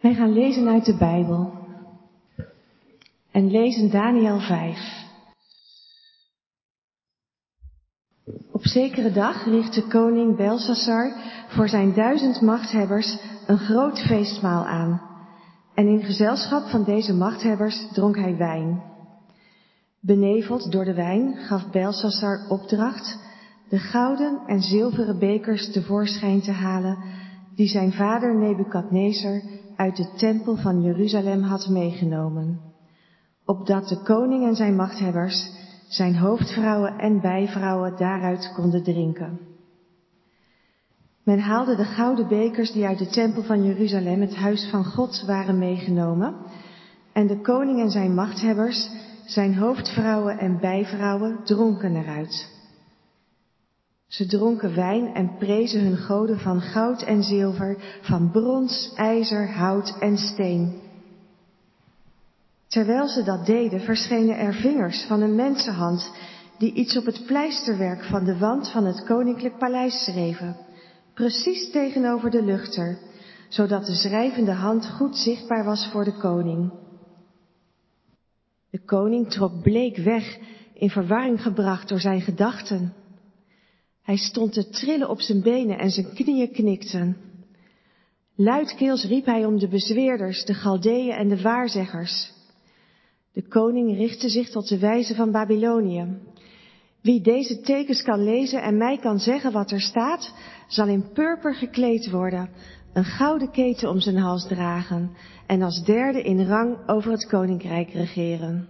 Wij gaan lezen uit de Bijbel. En lezen Daniel 5. Op zekere dag richtte koning Belshazzar voor zijn duizend machthebbers een groot feestmaal aan. En in gezelschap van deze machthebbers dronk hij wijn. Beneveld door de wijn gaf Belshazzar opdracht de gouden en zilveren bekers tevoorschijn te halen die zijn vader Nebukadnezar uit de tempel van Jeruzalem had meegenomen, opdat de koning en zijn machthebbers, zijn hoofdvrouwen en bijvrouwen daaruit konden drinken. Men haalde de gouden bekers die uit de tempel van Jeruzalem, het huis van God, waren meegenomen, en de koning en zijn machthebbers, zijn hoofdvrouwen en bijvrouwen, dronken eruit. Ze dronken wijn en prezen hun goden van goud en zilver, van brons, ijzer, hout en steen. Terwijl ze dat deden, verschenen er vingers van een mensenhand die iets op het pleisterwerk van de wand van het koninklijk paleis schreven, precies tegenover de luchter, zodat de schrijvende hand goed zichtbaar was voor de koning. De koning trok bleek weg, in verwarring gebracht door zijn gedachten. Hij stond te trillen op zijn benen en zijn knieën knikten. Luidkeels riep hij om de bezweerders, de Galdeeën en de waarzeggers. De koning richtte zich tot de wijze van Babylonië. Wie deze tekens kan lezen en mij kan zeggen wat er staat, zal in purper gekleed worden, een gouden keten om zijn hals dragen en als derde in rang over het koninkrijk regeren.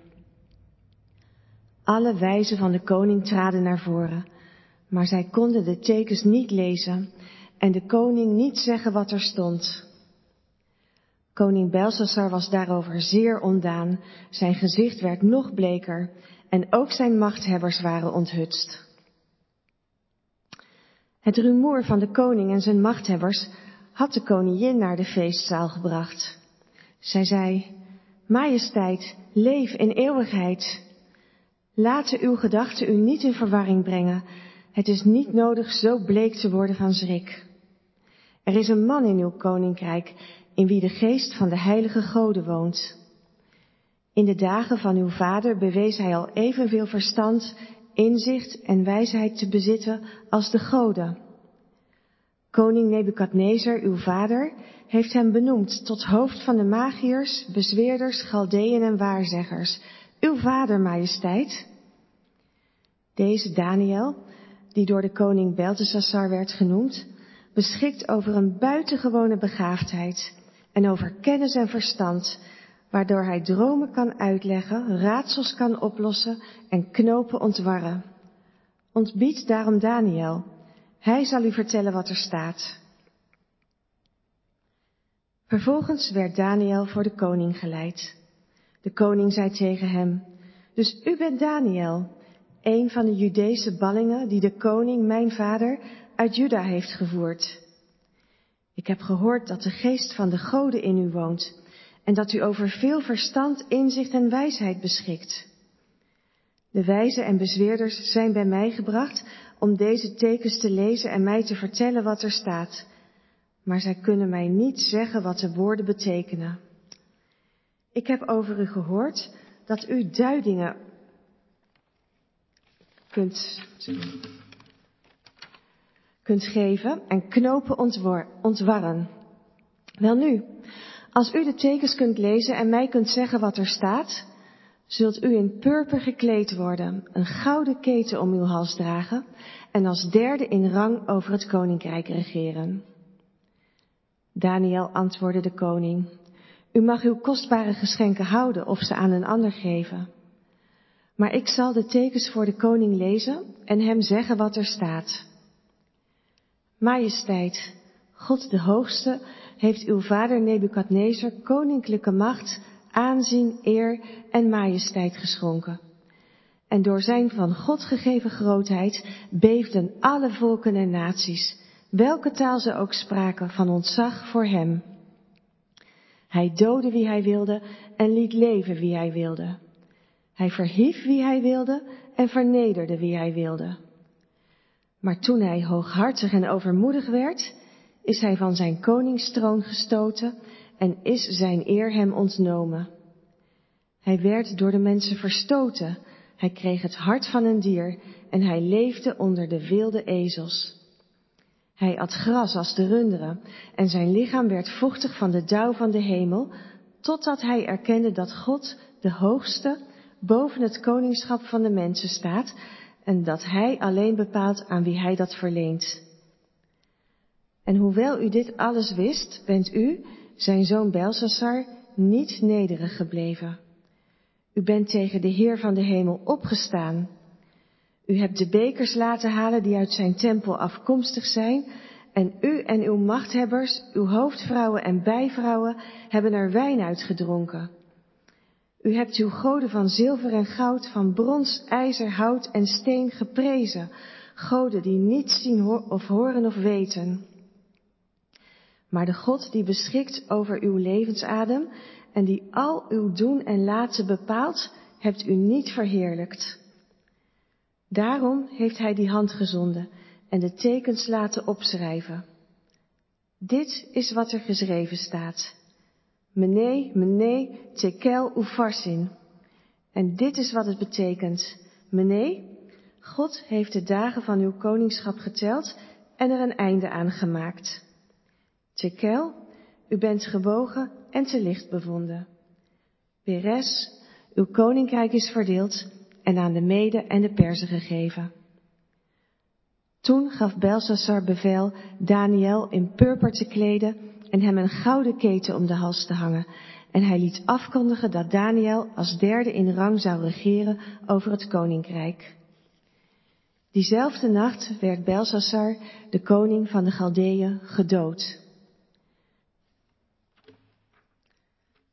Alle wijzen van de koning traden naar voren maar zij konden de tekens niet lezen en de koning niet zeggen wat er stond. Koning Belshazzar was daarover zeer ondaan, zijn gezicht werd nog bleker en ook zijn machthebbers waren onthutst. Het rumoer van de koning en zijn machthebbers had de koningin naar de feestzaal gebracht. Zij zei, Majesteit, leef in eeuwigheid. Laten uw gedachten u niet in verwarring brengen het is niet nodig zo bleek te worden van schrik. Er is een man in uw koninkrijk in wie de geest van de heilige goden woont. In de dagen van uw vader bewees hij al evenveel verstand, inzicht en wijsheid te bezitten als de goden. Koning Nebukadnezar, uw vader, heeft hem benoemd tot hoofd van de magiërs, bezweerders, galdeën en waarzeggers. Uw vader, majesteit. Deze Daniel, die door de koning Beltesassar werd genoemd, beschikt over een buitengewone begaafdheid en over kennis en verstand, waardoor hij dromen kan uitleggen, raadsels kan oplossen en knopen ontwarren. Ontbied daarom Daniel. Hij zal u vertellen wat er staat. Vervolgens werd Daniel voor de koning geleid. De koning zei tegen hem, dus u bent Daniel, een van de Judese ballingen die de koning, mijn vader, uit Juda heeft gevoerd. Ik heb gehoord dat de geest van de goden in u woont en dat u over veel verstand, inzicht en wijsheid beschikt. De wijzen en bezweerders zijn bij mij gebracht om deze tekens te lezen en mij te vertellen wat er staat, maar zij kunnen mij niet zeggen wat de woorden betekenen. Ik heb over u gehoord dat u duidingen kunt, kunt geven en knopen ontwarren. Wel nu, als u de tekens kunt lezen en mij kunt zeggen wat er staat, zult u in purper gekleed worden, een gouden keten om uw hals dragen en als derde in rang over het koninkrijk regeren. Daniel antwoordde de koning, u mag uw kostbare geschenken houden of ze aan een ander geven. Maar ik zal de tekens voor de koning lezen en hem zeggen wat er staat. Majesteit, God de Hoogste heeft uw vader Nebukadnezar koninklijke macht, aanzien, eer en majesteit geschonken. En door zijn van God gegeven grootheid beefden alle volken en naties, welke taal ze ook spraken, van ontzag voor hem. Hij doodde wie hij wilde en liet leven wie hij wilde. Hij verhief wie hij wilde en vernederde wie hij wilde. Maar toen hij hooghartig en overmoedig werd, is hij van zijn koningstroon gestoten en is zijn eer hem ontnomen. Hij werd door de mensen verstoten, hij kreeg het hart van een dier en hij leefde onder de wilde ezels. Hij at gras als de runderen en zijn lichaam werd vochtig van de dauw van de hemel, totdat hij erkende dat God, de hoogste, boven het koningschap van de mensen staat en dat hij alleen bepaalt aan wie hij dat verleent. En hoewel u dit alles wist, bent u, zijn zoon Belsassar, niet nederig gebleven. U bent tegen de Heer van de hemel opgestaan. U hebt de bekers laten halen die uit zijn tempel afkomstig zijn, en u en uw machthebbers, uw hoofdvrouwen en bijvrouwen hebben er wijn uitgedronken. U hebt uw goden van zilver en goud, van brons, ijzer, hout en steen geprezen, goden die niet zien of horen of weten. Maar de God die beschikt over uw levensadem en die al uw doen en laten bepaalt, hebt u niet verheerlijkt. Daarom heeft hij die hand gezonden en de tekens laten opschrijven. Dit is wat er geschreven staat. Mene, mene, tekel ufarsin. En dit is wat het betekent. Mene, God heeft de dagen van uw koningschap geteld en er een einde aan gemaakt. Tekel, u bent gebogen en te licht bevonden. Peres, uw koninkrijk is verdeeld en aan de Mede en de Perzen gegeven. Toen gaf Belsassar bevel Daniel in purper te kleden en hem een gouden keten om de hals te hangen. En hij liet afkondigen dat Daniel als derde in rang zou regeren over het koninkrijk. Diezelfde nacht werd Belsassar, de koning van de Galdeeën, gedood.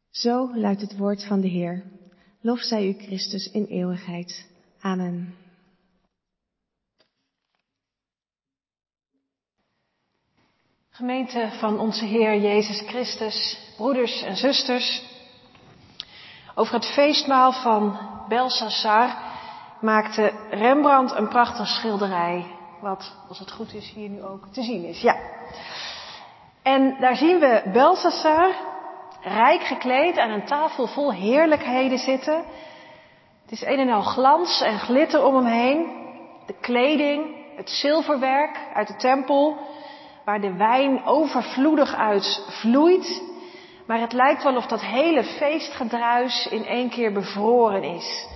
Zo luidt het woord van de Heer. Lof zij u Christus in eeuwigheid. Amen. Gemeente van onze Heer Jezus Christus, broeders en zusters. Over het feestmaal van Belsassar maakte Rembrandt een prachtig schilderij. Wat, als het goed is, hier nu ook te zien is. Ja. En daar zien we Belsassar, rijk gekleed, aan een tafel vol heerlijkheden zitten. Het is een en al glans en glitter om hem heen. De kleding, het zilverwerk uit de tempel, waar de wijn overvloedig uit vloeit. Maar het lijkt wel of dat hele feestgedruis in één keer bevroren is.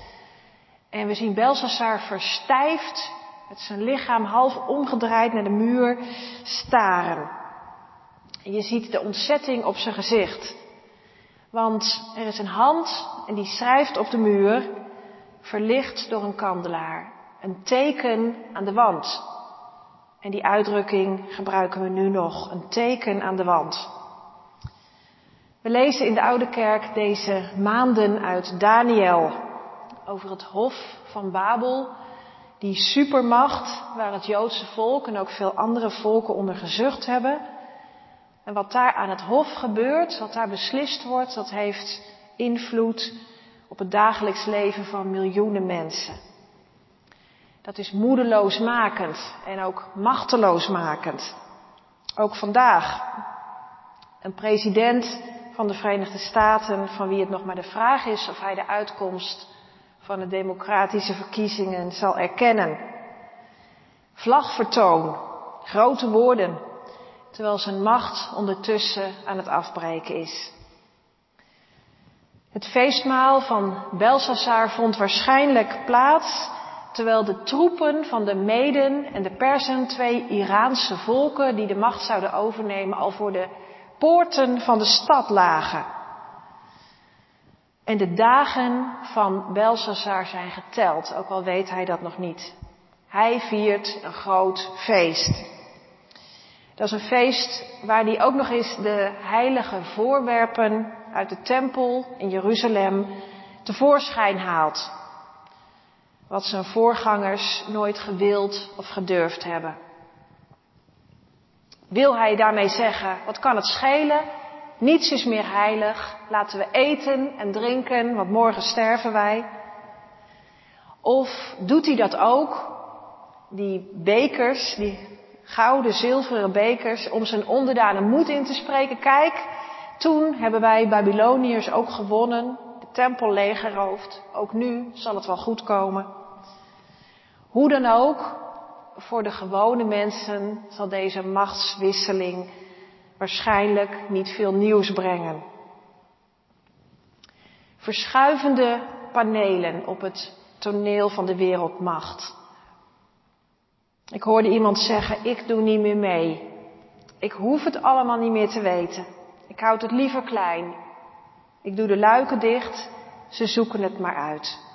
En we zien Belsassar verstijfd, met zijn lichaam half omgedraaid naar de muur, staren. En je ziet de ontzetting op zijn gezicht. Want er is een hand en die schrijft op de muur, verlicht door een kandelaar. Een teken aan de wand. En die uitdrukking gebruiken we nu nog, een teken aan de wand. We lezen in de Oude Kerk deze maanden uit Daniel over het Hof van Babel, die supermacht waar het Joodse volk en ook veel andere volken onder gezucht hebben. En wat daar aan het Hof gebeurt, wat daar beslist wordt, dat heeft invloed op het dagelijks leven van miljoenen mensen. Dat is moedeloosmakend en ook machteloosmakend. Ook vandaag. Een president van de Verenigde Staten, van wie het nog maar de vraag is of hij de uitkomst van de democratische verkiezingen zal erkennen. Vlagvertoon, grote woorden, terwijl zijn macht ondertussen aan het afbreken is. Het feestmaal van Belsassar vond waarschijnlijk plaats terwijl de troepen van de Meden en de Persen, twee Iraanse volken die de macht zouden overnemen, al voor de poorten van de stad lagen. En de dagen van Belsassar zijn geteld, ook al weet hij dat nog niet. Hij viert een groot feest. Dat is een feest waar hij ook nog eens de heilige voorwerpen uit de tempel in Jeruzalem tevoorschijn haalt wat zijn voorgangers nooit gewild of gedurfd hebben. Wil hij daarmee zeggen, wat kan het schelen? Niets is meer heilig. Laten we eten en drinken, want morgen sterven wij. Of doet hij dat ook? Die bekers, die gouden, zilveren bekers om zijn onderdanen moed in te spreken. Kijk, toen hebben wij Babyloniërs ook gewonnen, de tempel leeggeroofd. Ook nu zal het wel goed komen. Hoe dan ook, voor de gewone mensen zal deze machtswisseling waarschijnlijk niet veel nieuws brengen. Verschuivende panelen op het toneel van de wereldmacht. Ik hoorde iemand zeggen, ik doe niet meer mee. Ik hoef het allemaal niet meer te weten. Ik houd het liever klein. Ik doe de luiken dicht, ze zoeken het maar uit.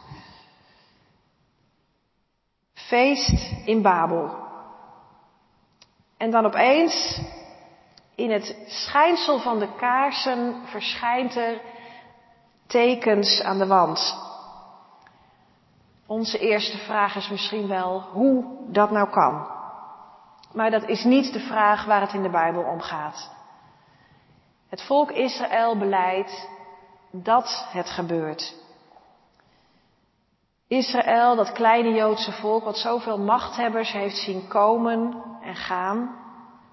Feest in Babel. En dan opeens, in het schijnsel van de kaarsen, verschijnt er tekens aan de wand. Onze eerste vraag is misschien wel hoe dat nou kan. Maar dat is niet de vraag waar het in de Bijbel om gaat. Het volk Israël beleidt dat het gebeurt. Israël, dat kleine Joodse volk wat zoveel machthebbers heeft zien komen en gaan,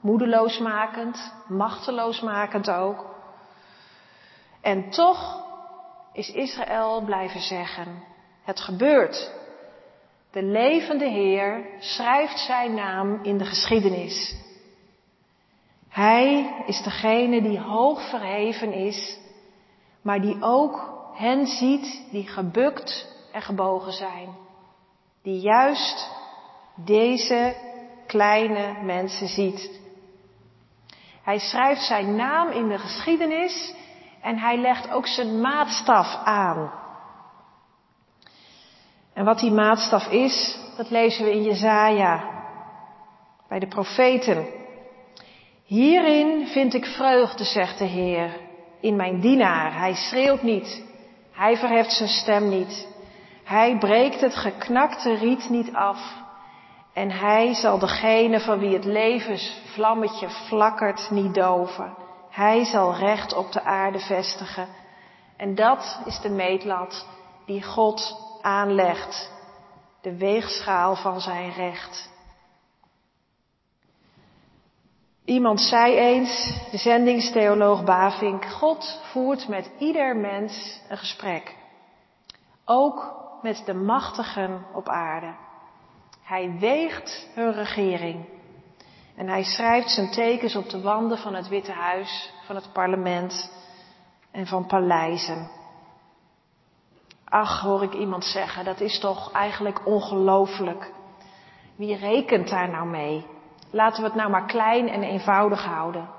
moedeloosmakend, machteloosmakend ook. En toch is Israël blijven zeggen, het gebeurt. De levende Heer schrijft zijn naam in de geschiedenis. Hij is degene die hoog verheven is, maar die ook hen ziet die gebukt en gebogen zijn. Die juist deze kleine mensen ziet. Hij schrijft zijn naam in de geschiedenis en hij legt ook zijn maatstaf aan. En wat die maatstaf is, dat lezen we in Jezaja, bij de profeten. Hierin vind ik vreugde, zegt de Heer, in mijn dienaar. Hij schreeuwt niet, hij verheft zijn stem niet. Hij breekt het geknakte riet niet af. En hij zal degene van wie het levensvlammetje flakkert niet doven. Hij zal recht op de aarde vestigen. En dat is de meetlat die God aanlegt. De weegschaal van zijn recht. Iemand zei eens, de zendingstheoloog Bavink, God voert met ieder mens een gesprek. Ook met de machtigen op aarde. Hij weegt hun regering. En hij schrijft zijn tekens op de wanden van het Witte Huis, van het parlement en van paleizen. Ach, hoor ik iemand zeggen, dat is toch eigenlijk ongelooflijk. Wie rekent daar nou mee? Laten we het nou maar klein en eenvoudig houden.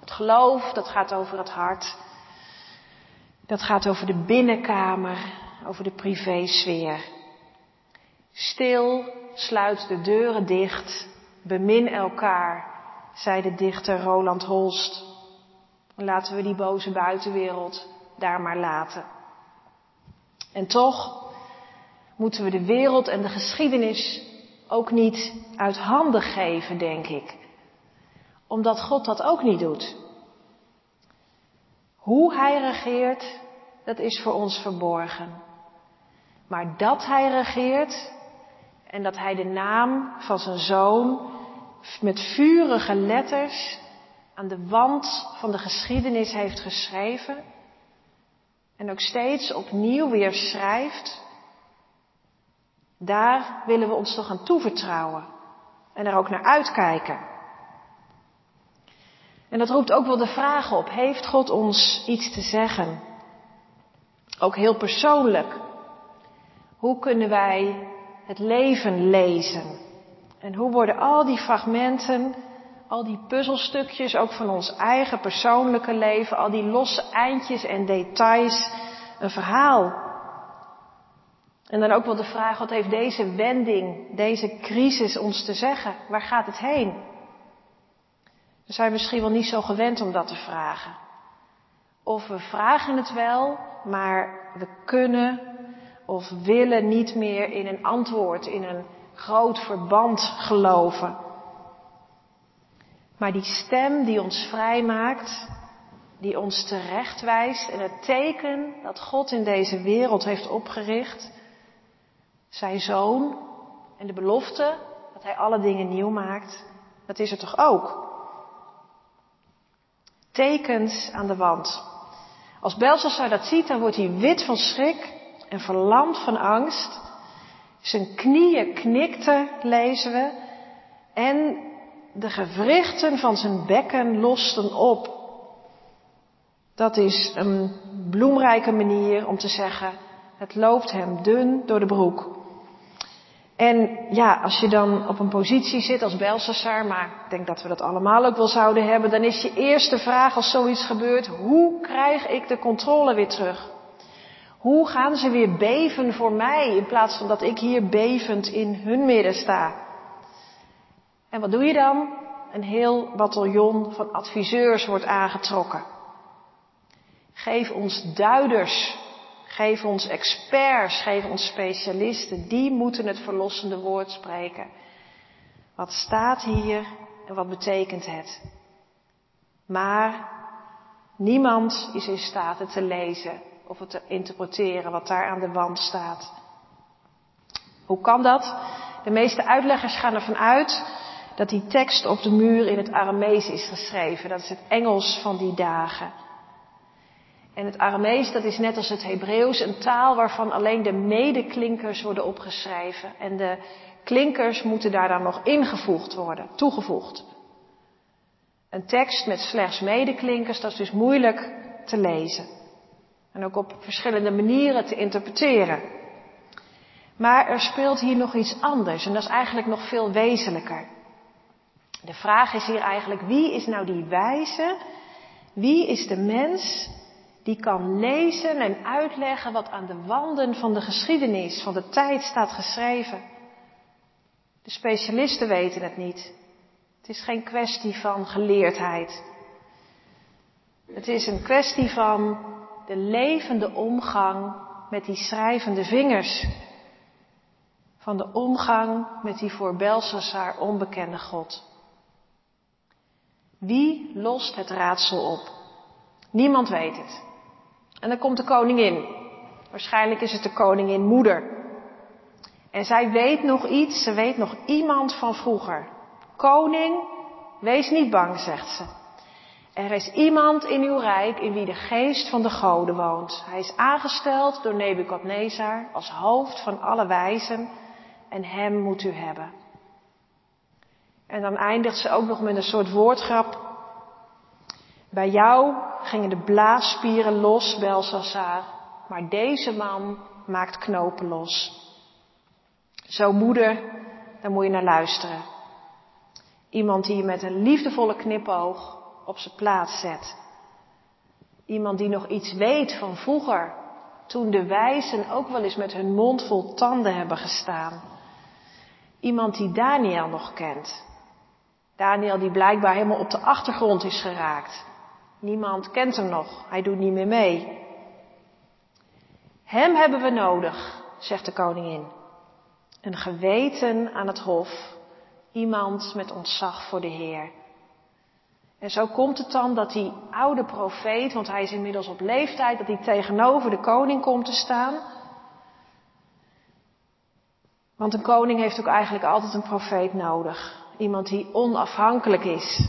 Het geloof, dat gaat over het hart. Dat gaat over de binnenkamer, over de privésfeer. Stil, sluit de deuren dicht, bemin elkaar, zei de dichter Roland Holst. Laten we die boze buitenwereld daar maar laten. En toch moeten we de wereld en de geschiedenis ook niet uit handen geven, denk ik. Omdat God dat ook niet doet. Hoe Hij regeert, dat is voor ons verborgen. Maar dat Hij regeert en dat Hij de naam van zijn zoon met vurige letters aan de wand van de geschiedenis heeft geschreven en ook steeds opnieuw weer schrijft, daar willen we ons toch aan toevertrouwen en er ook naar uitkijken. En dat roept ook wel de vraag op, heeft God ons iets te zeggen? Ook heel persoonlijk. Hoe kunnen wij het leven lezen? En hoe worden al die fragmenten, al die puzzelstukjes, ook van ons eigen persoonlijke leven, al die losse eindjes en details, een verhaal? En dan ook wel de vraag, wat heeft deze wending, deze crisis ons te zeggen? Waar gaat het heen? We zijn misschien wel niet zo gewend om dat te vragen. Of we vragen het wel, maar we kunnen of willen niet meer in een antwoord, in een groot verband geloven. Maar die stem die ons vrijmaakt, die ons terechtwijst en het teken dat God in deze wereld heeft opgericht, zijn zoon en de belofte dat hij alle dingen nieuw maakt, Dat is er toch ook? Tekens aan de wand. Als Belshazzar dat ziet, dan wordt hij wit van schrik en verlamd van angst. Zijn knieën knikten, lezen we. En de gewrichten van zijn bekken losten op. Dat is een bloemrijke manier om te zeggen, het loopt hem dun door de broek. En ja, als je dan op een positie zit als Belshazzar, maar ik denk dat we dat allemaal ook wel zouden hebben, dan is je eerste vraag als zoiets gebeurt, hoe krijg ik de controle weer terug? Hoe gaan ze weer beven voor mij in plaats van dat ik hier bevend in hun midden sta? En wat doe je dan? Een heel bataljon van adviseurs wordt aangetrokken. Geef ons duiders Geef ons experts, geef ons specialisten. Die moeten het verlossende woord spreken. Wat staat hier en wat betekent het? Maar niemand is in staat het te lezen of het te interpreteren wat daar aan de wand staat. Hoe kan dat? De meeste uitleggers gaan ervan uit dat die tekst op de muur in het Aramees is geschreven. Dat is het Engels van die dagen. En het Aramees, dat is net als het Hebreeuws een taal waarvan alleen de medeklinkers worden opgeschreven. En de klinkers moeten daar dan nog ingevoegd worden, toegevoegd. Een tekst met slechts medeklinkers, dat is dus moeilijk te lezen. En ook op verschillende manieren te interpreteren. Maar er speelt hier nog iets anders en dat is eigenlijk nog veel wezenlijker. De vraag is hier eigenlijk, wie is nou die wijze? Wie is de mens die kan lezen en uitleggen wat aan de wanden van de geschiedenis, van de tijd staat geschreven. De specialisten weten het niet. Het is geen kwestie van geleerdheid. Het is een kwestie van de levende omgang met die schrijvende vingers. Van de omgang met die voor Belshazzar onbekende God. Wie lost het raadsel op? Niemand weet het. En dan komt de koningin. Waarschijnlijk is het de koningin moeder. En zij weet nog iets, ze weet nog iemand van vroeger. Koning, wees niet bang, zegt ze. Er is iemand in uw rijk in wie de geest van de goden woont. Hij is aangesteld door Nebukadnezar als hoofd van alle wijzen en hem moet u hebben. En dan eindigt ze ook nog met een soort woordgrap. Bij jou gingen de blaasspieren los, Belshazzar, maar deze man maakt knopen los. Zo moeder, daar moet je naar luisteren. Iemand die met een liefdevolle knipoog op zijn plaats zet. Iemand die nog iets weet van vroeger, toen de wijzen ook wel eens met hun mond vol tanden hebben gestaan. Iemand die Daniel nog kent. Daniel die blijkbaar helemaal op de achtergrond is geraakt. Niemand kent hem nog. Hij doet niet meer mee. Hem hebben we nodig, zegt de koningin. Een geweten aan het hof. Iemand met ontzag voor de Heer. En zo komt het dan dat die oude profeet, want hij is inmiddels op leeftijd, dat hij tegenover de koning komt te staan. Want een koning heeft ook eigenlijk altijd een profeet nodig. Iemand die onafhankelijk is.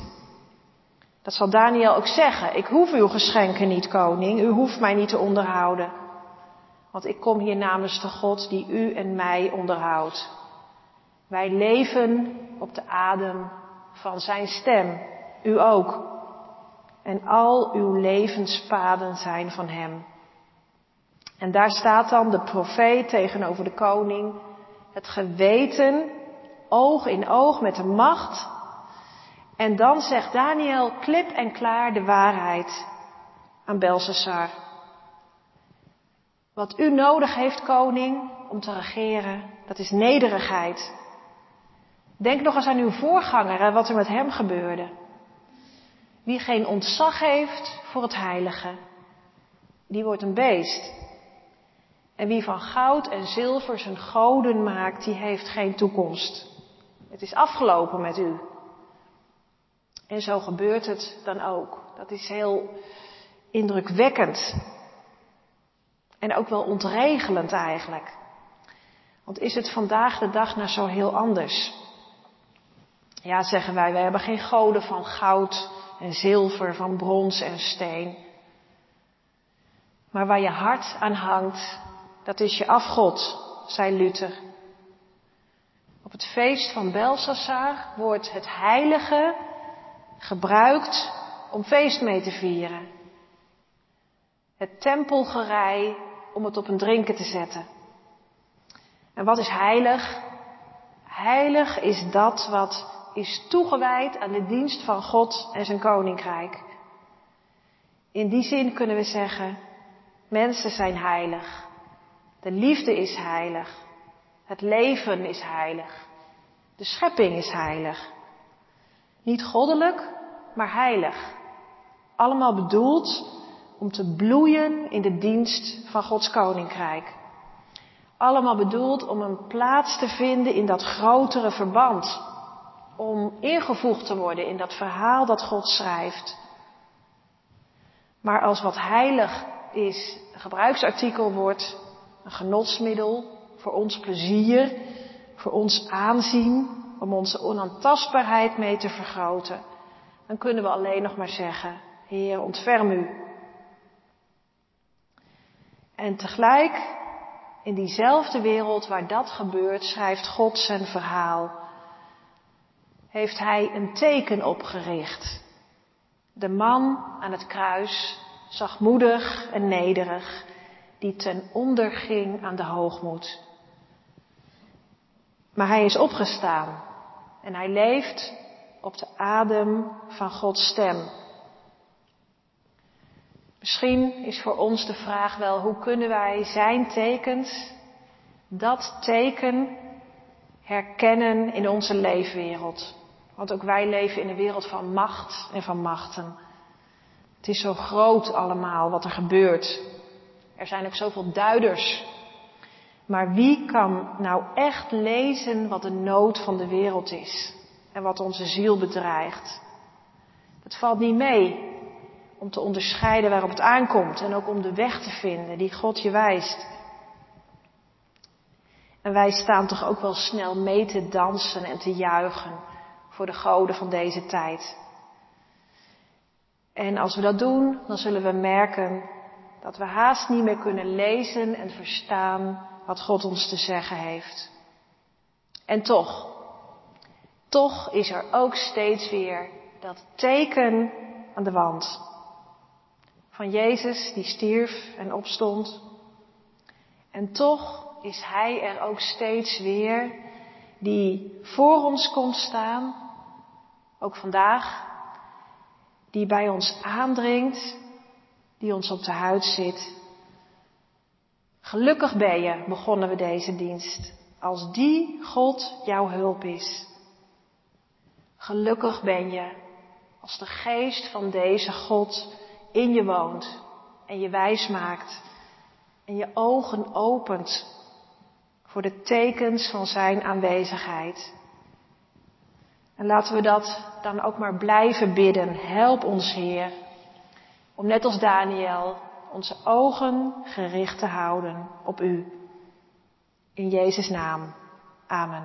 Dat zal Daniel ook zeggen. Ik hoef uw geschenken niet, koning. U hoeft mij niet te onderhouden. Want ik kom hier namens de God die u en mij onderhoudt. Wij leven op de adem van zijn stem. U ook. En al uw levenspaden zijn van hem. En daar staat dan de profeet tegenover de koning. Het geweten, oog in oog met de macht en dan zegt Daniel klip en klaar de waarheid aan Belshazzar. Wat u nodig heeft, koning, om te regeren, dat is nederigheid. Denk nog eens aan uw voorganger en wat er met hem gebeurde. Wie geen ontzag heeft voor het heilige, die wordt een beest. En wie van goud en zilver zijn goden maakt, die heeft geen toekomst. Het is afgelopen met u. En zo gebeurt het dan ook. Dat is heel indrukwekkend. En ook wel ontregelend eigenlijk. Want is het vandaag de dag nou zo heel anders? Ja, zeggen wij, wij hebben geen goden van goud en zilver, van brons en steen. Maar waar je hart aan hangt, dat is je afgod, zei Luther. Op het feest van Belshazzar wordt het heilige gebruikt om feest mee te vieren. Het tempelgerei om het op een drinken te zetten. En wat is heilig? Heilig is dat wat is toegewijd aan de dienst van God en zijn koninkrijk. In die zin kunnen we zeggen, mensen zijn heilig. De liefde is heilig. Het leven is heilig. De schepping is heilig. Niet goddelijk, maar heilig. Allemaal bedoeld om te bloeien in de dienst van Gods koninkrijk. Allemaal bedoeld om een plaats te vinden in dat grotere verband. Om ingevoegd te worden in dat verhaal dat God schrijft. Maar als wat heilig is gebruiksartikel wordt, een genotsmiddel voor ons plezier, voor ons aanzien, om onze onaantastbaarheid mee te vergroten, dan kunnen we alleen nog maar zeggen, Heer, ontferm u. En tegelijk, in diezelfde wereld waar dat gebeurt, schrijft God zijn verhaal. Heeft hij een teken opgericht. De man aan het kruis, zachtmoedig en nederig, die ten onder ging aan de hoogmoed. Maar hij is opgestaan en hij leeft op de adem van Gods stem. Misschien is voor ons de vraag wel, hoe kunnen wij zijn tekens, dat teken herkennen in onze leefwereld? Want ook wij leven in een wereld van macht en van machten. Het is zo groot allemaal wat er gebeurt. Er zijn ook zoveel duiders. Maar wie kan nou echt lezen wat de nood van de wereld is en wat onze ziel bedreigt? Het valt niet mee om te onderscheiden waarop het aankomt en ook om de weg te vinden die God je wijst. En wij staan toch ook wel snel mee te dansen en te juichen voor de goden van deze tijd. En als we dat doen, dan zullen we merken dat we haast niet meer kunnen lezen en verstaan wat God ons te zeggen heeft. En toch, toch is er ook steeds weer dat teken aan de wand van Jezus die stierf en opstond. En toch is Hij er ook steeds weer die voor ons komt staan, ook vandaag, die bij ons aandringt, die ons op de huid zit. Gelukkig ben je, begonnen we deze dienst, als die God jouw hulp is. Gelukkig ben je als de geest van deze God in je woont en je wijs maakt en je ogen opent voor de tekens van Zijn aanwezigheid. En laten we dat dan ook maar blijven bidden. Help ons, Heer, om net als Daniel onze ogen gericht te houden op U. In Jezus' naam. Amen.